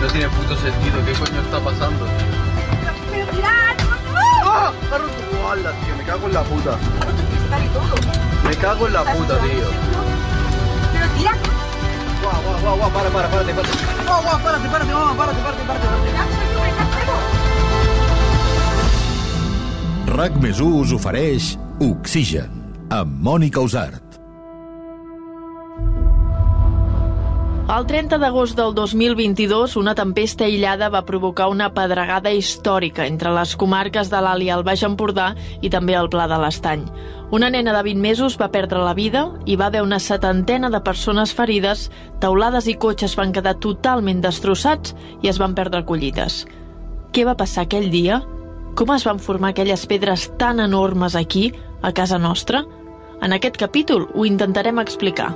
No tiene puto sentido, ¿qué coño está pasando? ¡Pero ¡Ah! ¡Ah! ¡Está roto! ¡Hala, tío! Me cago en la puta. Me cago en la puta, tío. Pero tira. Guau, guau, guau, guau, para, para. Guau, guau, párate, párate, guau, párate, párate, párate. párate. RAC més us ofereix Oxigen amb Mònica Usart. El 30 d'agost del 2022, una tempesta aïllada va provocar una pedregada històrica entre les comarques de l'Alt i el Baix Empordà i també el Pla de l'Estany. Una nena de 20 mesos va perdre la vida i va haver una setantena de persones ferides, taulades i cotxes van quedar totalment destrossats i es van perdre collites. Què va passar aquell dia? Com es van formar aquelles pedres tan enormes aquí, a casa nostra? En aquest capítol ho intentarem explicar.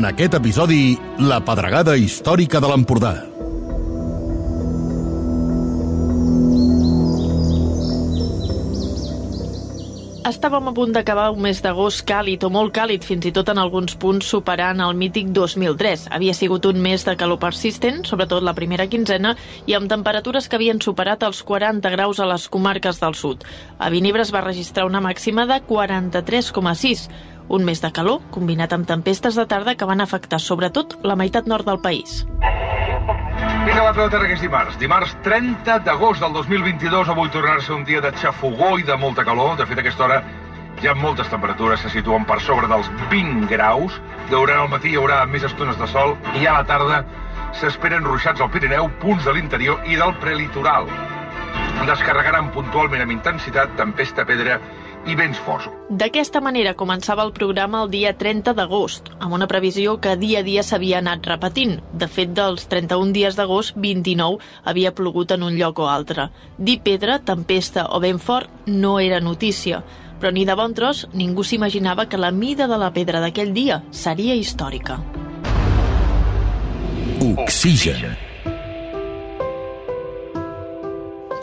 En aquest episodi, la pedregada històrica de l'Empordà. Estàvem a punt d'acabar un mes d'agost càlid o molt càlid, fins i tot en alguns punts superant el mític 2003. Havia sigut un mes de calor persistent, sobretot la primera quinzena, i amb temperatures que havien superat els 40 graus a les comarques del sud. A Vinebre es va registrar una màxima de 43,6, un mes de calor combinat amb tempestes de tarda que van afectar sobretot la meitat nord del país. Vinga, va, que és dimarts. Dimarts 30 d'agost del 2022. Avui ser un dia de xafogó i de molta calor. De fet, a aquesta hora ha moltes temperatures se situen per sobre dels 20 graus. Durant el matí hi haurà més estones de sol i a la tarda s'esperen ruixats al Pirineu, punts de l'interior i del prelitoral. Descarregaran puntualment amb intensitat tempesta, pedra i vents forts. D'aquesta manera començava el programa el dia 30 d'agost, amb una previsió que dia a dia s'havia anat repetint. De fet, dels 31 dies d'agost, 29 havia plogut en un lloc o altre. Dir pedra, tempesta o vent fort no era notícia, però ni de bon tros ningú s'imaginava que la mida de la pedra d'aquell dia seria històrica. Oxigen.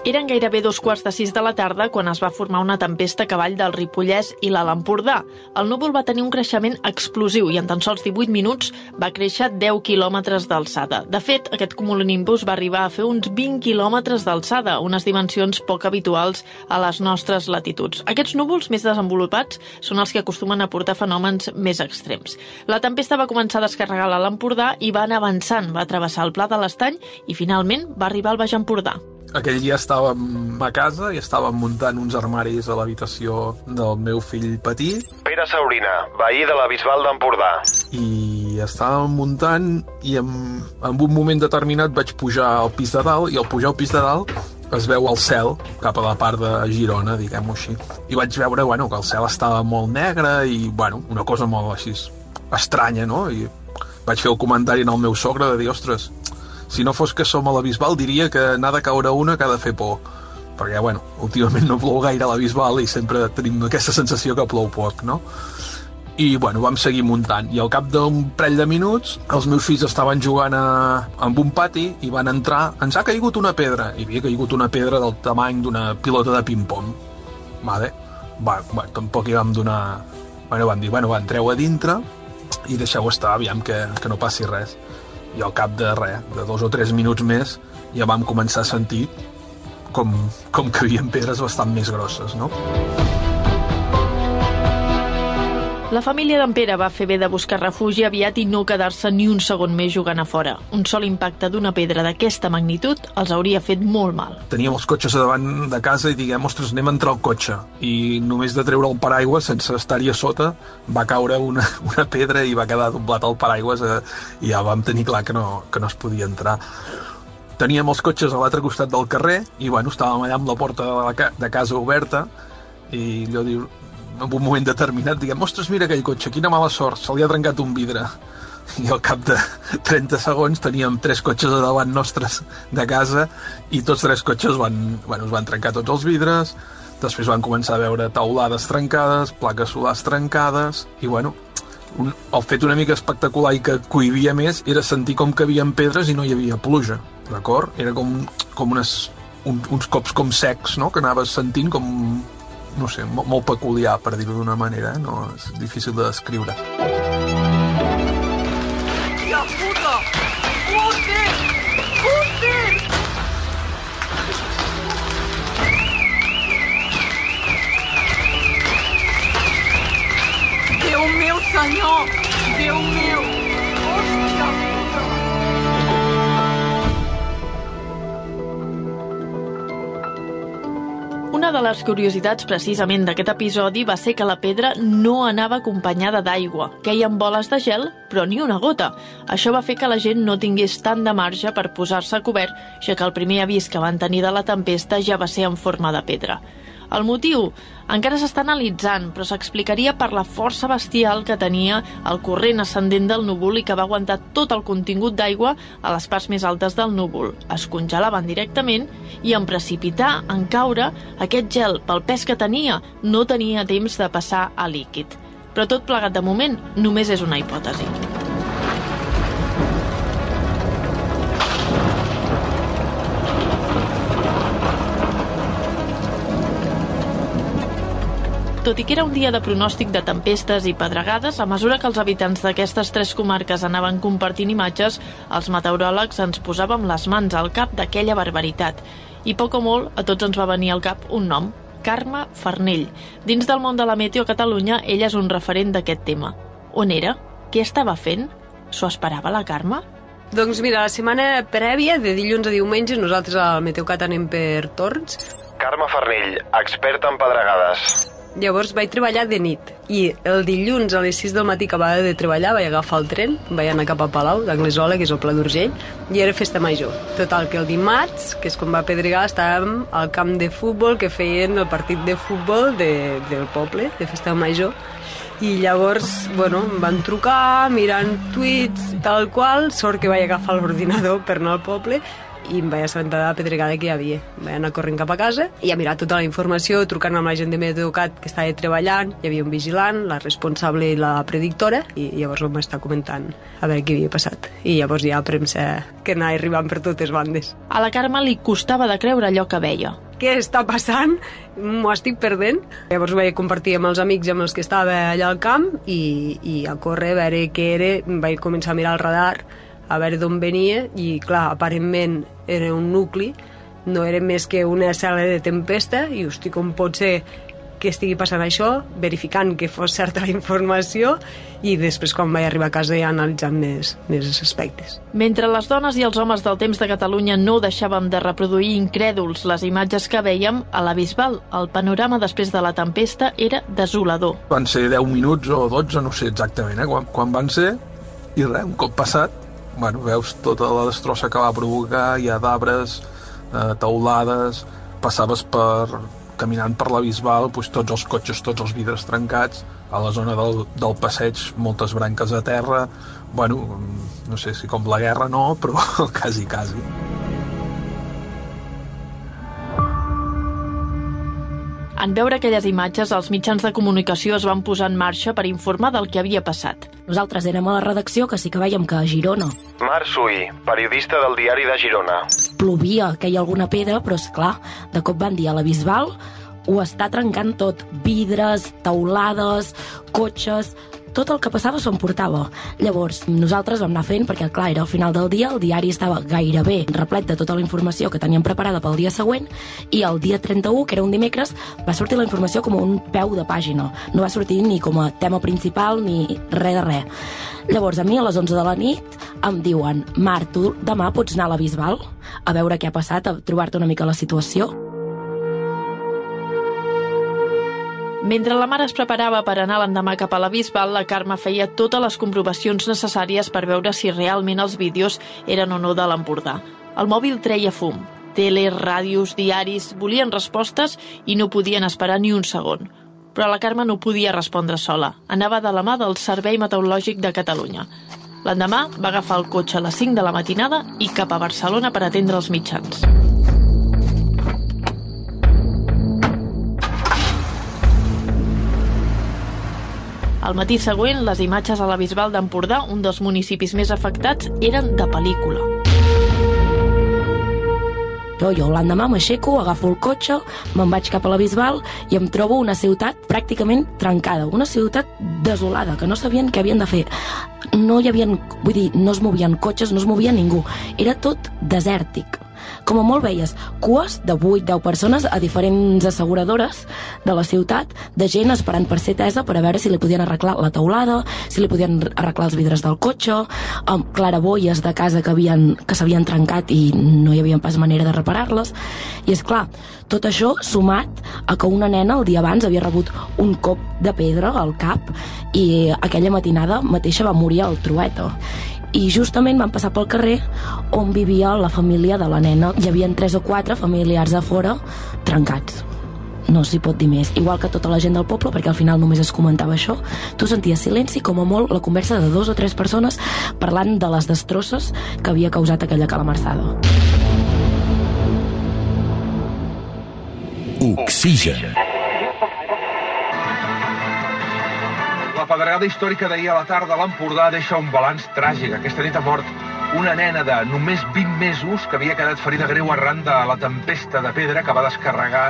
Eren gairebé dos quarts de sis de la tarda quan es va formar una tempesta a cavall del Ripollès i l'Alt Empordà. El núvol va tenir un creixement explosiu i en tan sols 18 minuts va créixer 10 quilòmetres d'alçada. De fet, aquest cumulonimbus va arribar a fer uns 20 quilòmetres d'alçada, unes dimensions poc habituals a les nostres latituds. Aquests núvols més desenvolupats són els que acostumen a portar fenòmens més extrems. La tempesta va començar a descarregar l'Alt Empordà i va anar avançant, va travessar el Pla de l'Estany i finalment va arribar al Baix Empordà. Aquell dia estàvem a casa i estàvem muntant uns armaris a l'habitació del meu fill petit Pere Saurina, veí de la Bisbal d'Empordà. i estàvem muntant i en, en un moment determinat vaig pujar al pis de dalt i al pujar al pis de dalt es veu el cel cap a la part de Girona, diguem-ho així. I vaig veure bueno, que el cel estava molt negre i bueno, una cosa molt així estranya, no? I vaig fer el comentari al meu sogre de dir, ostres, si no fos que som a la Bisbal diria que n'ha de caure una que ha de fer por perquè, bueno, últimament no plou gaire a la Bisbal i sempre tenim aquesta sensació que plou poc, no? I, bueno, vam seguir muntant. I al cap d'un parell de minuts, els meus fills estaven jugant a, amb un pati i van entrar... Ens ha caigut una pedra. I havia caigut una pedra del tamany d'una pilota de ping-pong. Vale. Va, va, tampoc hi vam donar... Bueno, vam dir, bueno, va, entreu a dintre i deixeu estar, aviam que, que no passi res i al cap de res, de dos o tres minuts més, ja vam començar a sentir com, com que havia pedres bastant més grosses, no? La família d'en Pere va fer bé de buscar refugi aviat i no quedar-se ni un segon més jugant a fora. Un sol impacte d'una pedra d'aquesta magnitud els hauria fet molt mal. Teníem els cotxes a davant de casa i diguem, ostres, anem a entrar al cotxe. I només de treure el paraigua, sense estar-hi a sota, va caure una, una pedra i va quedar doblat el paraigües eh, i ja vam tenir clar que no, que no es podia entrar. Teníem els cotxes a l'altre costat del carrer i, bueno, estàvem allà amb la porta de, la ca de casa oberta i allò diu, en un moment determinat diguem, ostres, mira aquell cotxe, quina mala sort, se li ha trencat un vidre. I al cap de 30 segons teníem tres cotxes a davant nostres de casa i tots tres cotxes van, bueno, es van trencar tots els vidres, després van començar a veure taulades trencades, plaques solars trencades, i bueno, un, el fet una mica espectacular i que cohibia més era sentir com que havia pedres i no hi havia pluja, d'acord? Era com, com unes, un, uns cops com secs, no?, que anaves sentint com no sé, molt, molt peculiar, per dir-ho d'una manera, eh? no? és difícil de descriure. Ja puta! Putin! Putin! Déu meu senyor! Déu meu! Una de les curiositats precisament d'aquest episodi va ser que la pedra no anava acompanyada d'aigua. Queien boles de gel, però ni una gota. Això va fer que la gent no tingués tant de marge per posar-se a cobert, ja que el primer avís que van tenir de la tempesta ja va ser en forma de pedra. El motiu encara s'està analitzant, però s'explicaria per la força bestial que tenia el corrent ascendent del núvol i que va aguantar tot el contingut d'aigua a les parts més altes del núvol. Es congelaven directament i en precipitar, en caure, aquest gel, pel pes que tenia, no tenia temps de passar a líquid. Però tot plegat de moment només és una hipòtesi. Tot i que era un dia de pronòstic de tempestes i pedregades, a mesura que els habitants d'aquestes tres comarques anaven compartint imatges, els meteoròlegs ens posàvem les mans al cap d'aquella barbaritat. I poc o molt, a tots ens va venir al cap un nom, Carme Farnell. Dins del món de la meteo a Catalunya, ella és un referent d'aquest tema. On era? Què estava fent? S'ho esperava la Carme? Doncs mira, la setmana prèvia, de dilluns a diumenge, nosaltres al Meteocat anem per torns. Carme Farnell, experta en pedregades. Llavors vaig treballar de nit i el dilluns a les 6 del matí acabava de treballar, vaig agafar el tren, vaig anar cap a Palau, d'Anglesola, que és el Pla d'Urgell, i era festa major. Total, que el dimarts, que és quan va pedregar, estàvem al camp de futbol que feien el partit de futbol de, del poble, de festa major, i llavors, bueno, em van trucar mirant tuits, tal qual, sort que vaig agafar l'ordinador per anar al poble, i em vaig assabentar de la pedregada que hi havia. Vaig anar corrent cap a casa i a mirar tota la informació, trucant amb la gent de Meteocat que estava treballant, hi havia un vigilant, la responsable i la predictora, i llavors em va estar comentant a veure què havia passat. I llavors ja a premsa que anava arribant per totes bandes. A la Carme li costava de creure allò que veia. Què està passant? M'ho estic perdent. Llavors ho vaig compartir amb els amics amb els que estava allà al camp i, i a córrer a veure què era. Vaig començar a mirar el radar a veure d'on venia i clar, aparentment era un nucli no era més que una cel·la de tempesta i hosti, com pot ser que estigui passant això, verificant que fos certa la informació i després quan vaig arribar a casa ja analitzant més, més aspectes. Mentre les dones i els homes del temps de Catalunya no deixàvem de reproduir incrèduls les imatges que veiem, a la Bisbal el panorama després de la tempesta era desolador. Van ser 10 minuts o 12, no sé exactament, eh, quan, quan van ser, i res, un cop passat, bueno, veus tota la destrossa que va provocar, hi ha d'arbres, eh, teulades, passaves per caminant per la Bisbal, doncs, tots els cotxes, tots els vidres trencats, a la zona del, del passeig moltes branques a terra, bueno, no sé si com la guerra no, però quasi, quasi. En veure aquelles imatges, els mitjans de comunicació es van posar en marxa per informar del que havia passat. Nosaltres érem a la redacció que sí que veiem que a Girona Mar Sui, periodista del diari de Girona. plovia, que hi ha alguna pedra, però és clar, de cop van dir a la Bisbal ho està trencant tot, vidres, teulades, cotxes, tot el que passava s'ho emportava. Llavors, nosaltres vam anar fent, perquè clar, era al final del dia, el diari estava gairebé replet de tota la informació que teníem preparada pel dia següent, i el dia 31, que era un dimecres, va sortir la informació com un peu de pàgina. No va sortir ni com a tema principal ni res de res. Llavors, a mi, a les 11 de la nit, em diuen Mar, tu demà pots anar a la Bisbal a veure què ha passat, a trobar-te una mica la situació. Mentre la mare es preparava per anar l'endemà cap a la Bisbal, la Carme feia totes les comprovacions necessàries per veure si realment els vídeos eren o no de l'Empordà. El mòbil treia fum. Tele, ràdios, diaris... Volien respostes i no podien esperar ni un segon. Però la Carme no podia respondre sola. Anava de la mà del Servei Meteorològic de Catalunya. L'endemà va agafar el cotxe a les 5 de la matinada i cap a Barcelona per atendre els mitjans. Al matí següent, les imatges a la Bisbal d'Empordà, un dels municipis més afectats, eren de pel·lícula. No, jo l'endemà m'aixeco, agafo el cotxe, me'n vaig cap a la Bisbal i em trobo una ciutat pràcticament trencada, una ciutat desolada, que no sabien què havien de fer. No hi havia, vull dir, no es movien cotxes, no es movia ningú. Era tot desèrtic com a molt veies cues de 8-10 persones a diferents asseguradores de la ciutat, de gent esperant per ser tesa per a veure si li podien arreglar la teulada, si li podien arreglar els vidres del cotxe, amb claraboies de casa que havien que s'havien trencat i no hi havia pas manera de reparar-les. I és clar, tot això sumat a que una nena el dia abans havia rebut un cop de pedra al cap i aquella matinada mateixa va morir al trueta i justament vam passar pel carrer on vivia la família de la nena. Hi havia tres o quatre familiars a fora trencats no s'hi pot dir més. Igual que tota la gent del poble, perquè al final només es comentava això, tu senties silenci, com a molt, la conversa de dos o tres persones parlant de les destrosses que havia causat aquella calamarsada. Oxigen. La pedregada històrica d'ahir a la tarda a l'Empordà deixa un balanç tràgic. Aquesta nit ha mort una nena de només 20 mesos que havia quedat ferida greu arran de la tempesta de pedra que va descarregar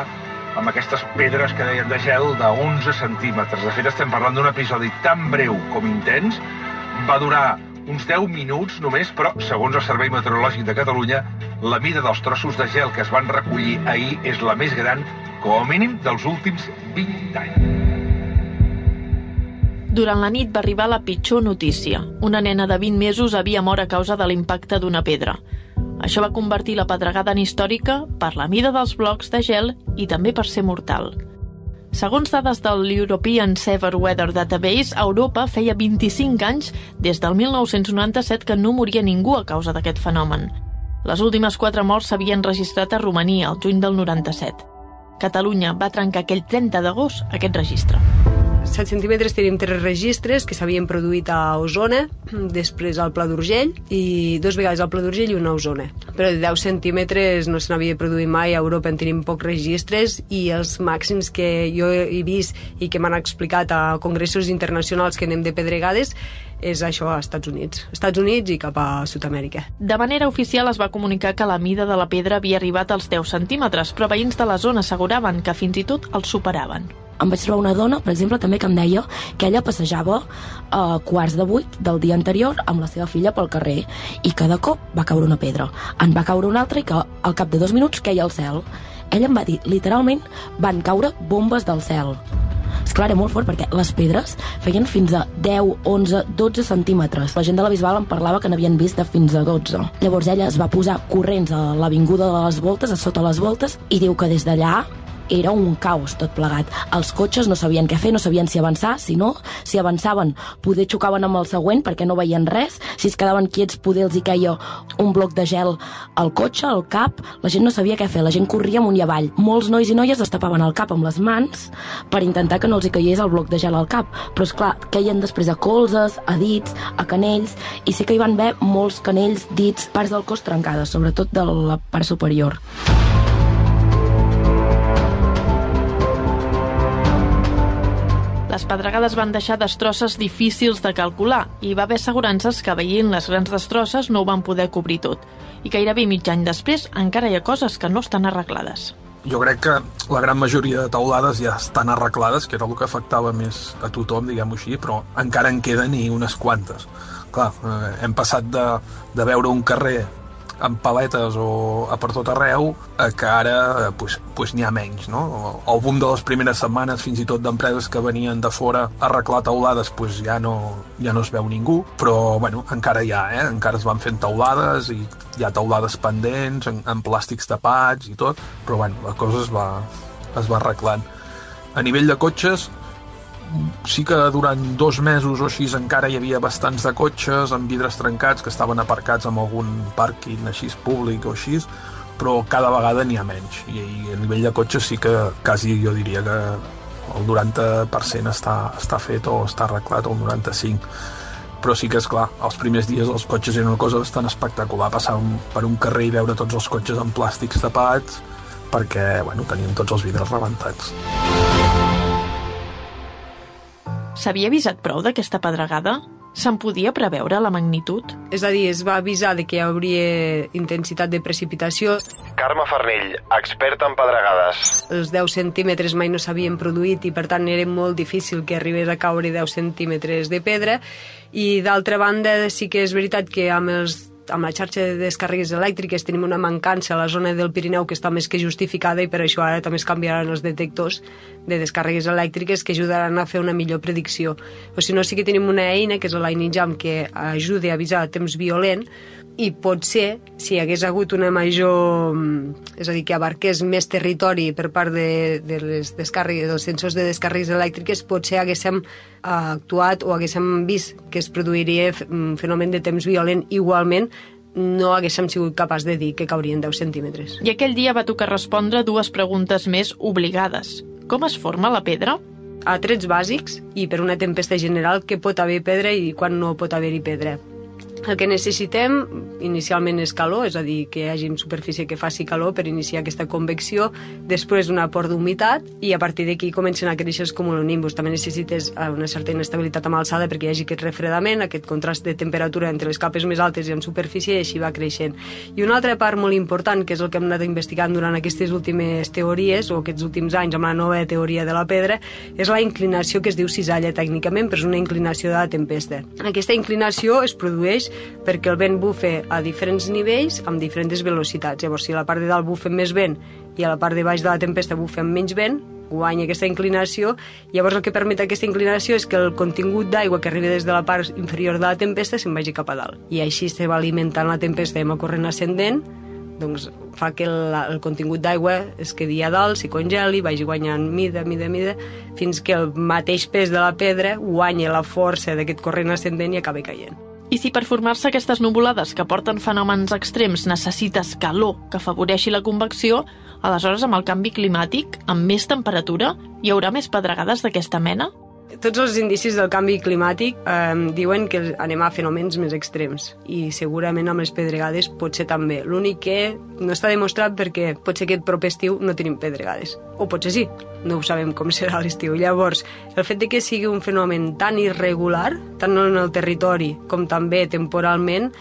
amb aquestes pedres que deien de gel de 11 centímetres. De fet, estem parlant d'un episodi tan breu com intens. Va durar uns 10 minuts només, però, segons el Servei Meteorològic de Catalunya, la mida dels trossos de gel que es van recollir ahir és la més gran, com a mínim, dels últims 20 anys. Durant la nit va arribar la pitjor notícia. Una nena de 20 mesos havia mort a causa de l'impacte d'una pedra. Això va convertir la pedregada en històrica per la mida dels blocs de gel i també per ser mortal. Segons dades del European Severe Weather Database, a Europa feia 25 anys, des del 1997, que no moria ningú a causa d'aquest fenomen. Les últimes quatre morts s'havien registrat a Romania, el juny del 97. Catalunya va trencar aquell 30 d'agost aquest registre. 7 centímetres tenim tres registres que s'havien produït a Osona, després al Pla d'Urgell i dos vegades al Pla d'Urgell i una a Osona. Però de 10 centímetres no se n'havia produït mai, a Europa en tenim pocs registres i els màxims que jo he vist i que m'han explicat a congressos internacionals que anem de pedregades és això a Estats Units. Estats Units i cap a Sud-amèrica. De manera oficial es va comunicar que la mida de la pedra havia arribat als 10 centímetres, però veïns de la zona asseguraven que fins i tot els superaven em vaig trobar una dona, per exemple, també que em deia que ella passejava a quarts de vuit del dia anterior amb la seva filla pel carrer i cada cop va caure una pedra. En va caure una altra i que al cap de dos minuts queia al cel. Ella em va dir, literalment, van caure bombes del cel. És clar, era molt fort perquè les pedres feien fins a 10, 11, 12 centímetres. La gent de la Bisbal em parlava que n'havien vist de fins a 12. Llavors ella es va posar corrents a l'avinguda de les voltes, a sota les voltes, i diu que des d'allà era un caos tot plegat. Els cotxes no sabien què fer, no sabien si avançar, si no, si avançaven poder xocaven amb el següent perquè no veien res, si es quedaven quiets poder els hi caia un bloc de gel al cotxe, al cap, la gent no sabia què fer, la gent corria amunt i avall. Molts nois i noies es tapaven el cap amb les mans per intentar que no els hi caigués el bloc de gel al cap, però és clar, caien després a colzes, a dits, a canells, i sí que hi van haver molts canells, dits, parts del cos trencades, sobretot de la part superior. Les pedregades van deixar destrosses difícils de calcular i va haver assegurances que veient les grans destrosses no ho van poder cobrir tot. I gairebé mig any després encara hi ha coses que no estan arreglades. Jo crec que la gran majoria de taulades ja estan arreglades, que era el que afectava més a tothom, diguem-ho així, però encara en queden i unes quantes. Clar, eh, hem passat de, de veure un carrer amb paletes o a per tot arreu, eh, que ara eh, pues, pues n'hi ha menys. No? El boom de les primeres setmanes, fins i tot d'empreses que venien de fora a arreglar taulades, pues ja no, ja no es veu ningú, però bueno, encara hi ha, eh? encara es van fent taulades i hi ha taulades pendents, en, en plàstics tapats i tot, però bueno, la cosa es va, es va arreglant. A nivell de cotxes, sí que durant dos mesos o així encara hi havia bastants de cotxes amb vidres trencats que estaven aparcats en algun pàrquing així públic o així, però cada vegada n'hi ha menys. I, I a nivell de cotxes sí que quasi jo diria que el 90% està, està fet o està arreglat, o el 95% però sí que és clar, els primers dies els cotxes eren una cosa bastant espectacular, passar per un carrer i veure tots els cotxes amb plàstics tapats perquè bueno, tenien tots els vidres rebentats. S'havia avisat prou d'aquesta pedregada? Se'n podia preveure la magnitud? És a dir, es va avisar de que hi hauria intensitat de precipitació. Carme Farnell, experta en pedregades. Els 10 centímetres mai no s'havien produït i per tant era molt difícil que arribés a caure 10 centímetres de pedra i d'altra banda sí que és veritat que amb els amb la xarxa de descàrregues elèctriques tenim una mancança a la zona del Pirineu que està més que justificada i per això ara també es canviaran els detectors de descàrregues elèctriques que ajudaran a fer una millor predicció. O si no, sí que tenim una eina, que és l'Ainijam, que ajuda a avisar a temps violent, i potser, si hi hagués hagut una major... és a dir, que abarqués més territori per part de, de les descàrregues, dels sensors de descàrregues elèctriques, potser haguéssim actuat o haguéssim vist que es produiria un fenomen de temps violent igualment no haguéssim sigut capaç de dir que caurien 10 centímetres. I aquell dia va tocar respondre dues preguntes més obligades. Com es forma la pedra? A trets bàsics i per una tempesta general que pot haver pedra i quan no pot haver-hi pedra. El que necessitem inicialment és calor, és a dir, que hi hagi superfície que faci calor per iniciar aquesta convecció, després un aport d'humitat i a partir d'aquí comencen a créixer els cumulonimbus. També necessites eh, una certa inestabilitat amb alçada perquè hi hagi aquest refredament, aquest contrast de temperatura entre les capes més altes i en superfície i així va creixent. I una altra part molt important, que és el que hem anat investigant durant aquestes últimes teories o aquests últims anys amb la nova teoria de la pedra, és la inclinació que es diu cisalla tècnicament, però és una inclinació de la tempesta. Aquesta inclinació es produeix perquè el vent bufe a diferents nivells amb diferents velocitats. Llavors, si a la part de dalt bufen més vent i a la part de baix de la tempesta bufen menys vent, guanya aquesta inclinació, llavors el que permet aquesta inclinació és que el contingut d'aigua que arriba des de la part inferior de la tempesta se'n vagi cap a dalt. I així se va alimentant la tempesta amb el corrent ascendent, doncs fa que el, el contingut d'aigua es quedi a dalt, s'hi congeli, vagi guanyant mida, mida, mida, fins que el mateix pes de la pedra guanya la força d'aquest corrent ascendent i acabi caient. I si per formar-se aquestes nuvolades que porten fenòmens extrems necessites calor que afavoreixi la convecció, aleshores amb el canvi climàtic, amb més temperatura, hi haurà més pedregades d'aquesta mena? Tots els indicis del canvi climàtic eh, diuen que anem a fenòmens més extrems i segurament amb les pedregades potser també. L'únic que no està demostrat perquè potser aquest proper estiu no tenim pedregades. O potser sí, no ho sabem com serà l'estiu. Llavors, el fet de que sigui un fenomen tan irregular, tant en el territori com també temporalment,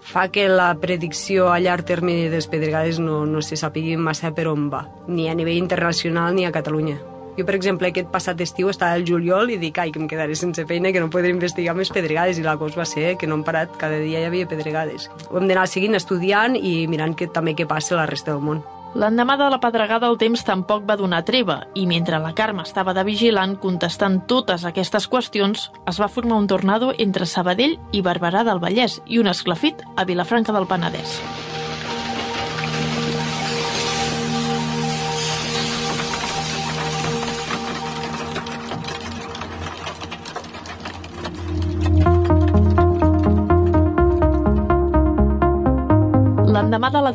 fa que la predicció a llarg termini de les pedregades no, no se sàpigui massa per on va, ni a nivell internacional ni a Catalunya. Jo, per exemple, aquest passat estiu estava al juliol i dic, ai, que em quedaré sense feina, que no podré investigar més pedregades, i la cosa va ser que no hem parat, cada dia hi havia pedregades. Ho hem d'anar seguint, estudiant i mirant que, també què passa a la resta del món. L'endemà de la pedregada el temps tampoc va donar treva i mentre la Carme estava de vigilant contestant totes aquestes qüestions, es va formar un tornado entre Sabadell i Barberà del Vallès i un esclafit a Vilafranca del Penedès.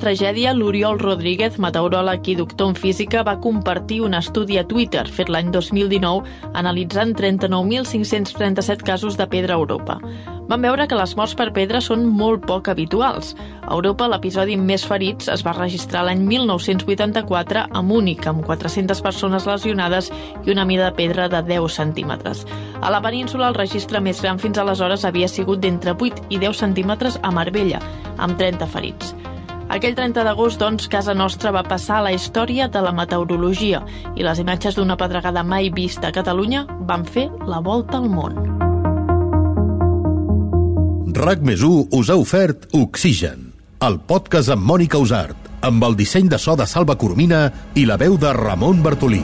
Tragèdia, l'Oriol Rodríguez, meteoròleg i doctor en física, va compartir un estudi a Twitter fet l'any 2019 analitzant 39.537 casos de pedra a Europa. Van veure que les morts per pedra són molt poc habituals. A Europa, l'episodi més ferits es va registrar l'any 1984 a Múnich, amb 400 persones lesionades i una mida de pedra de 10 centímetres. A la península, el registre més gran fins aleshores havia sigut d'entre 8 i 10 centímetres a Marbella, amb 30 ferits. Aquell 30 d'agost, doncs, casa nostra va passar a la història de la meteorologia i les imatges d'una pedregada mai vista a Catalunya van fer la volta al món. RAC més us ha ofert Oxigen, el podcast amb Mònica Usart, amb el disseny de so de Salva Coromina i la veu de Ramon Bartolí.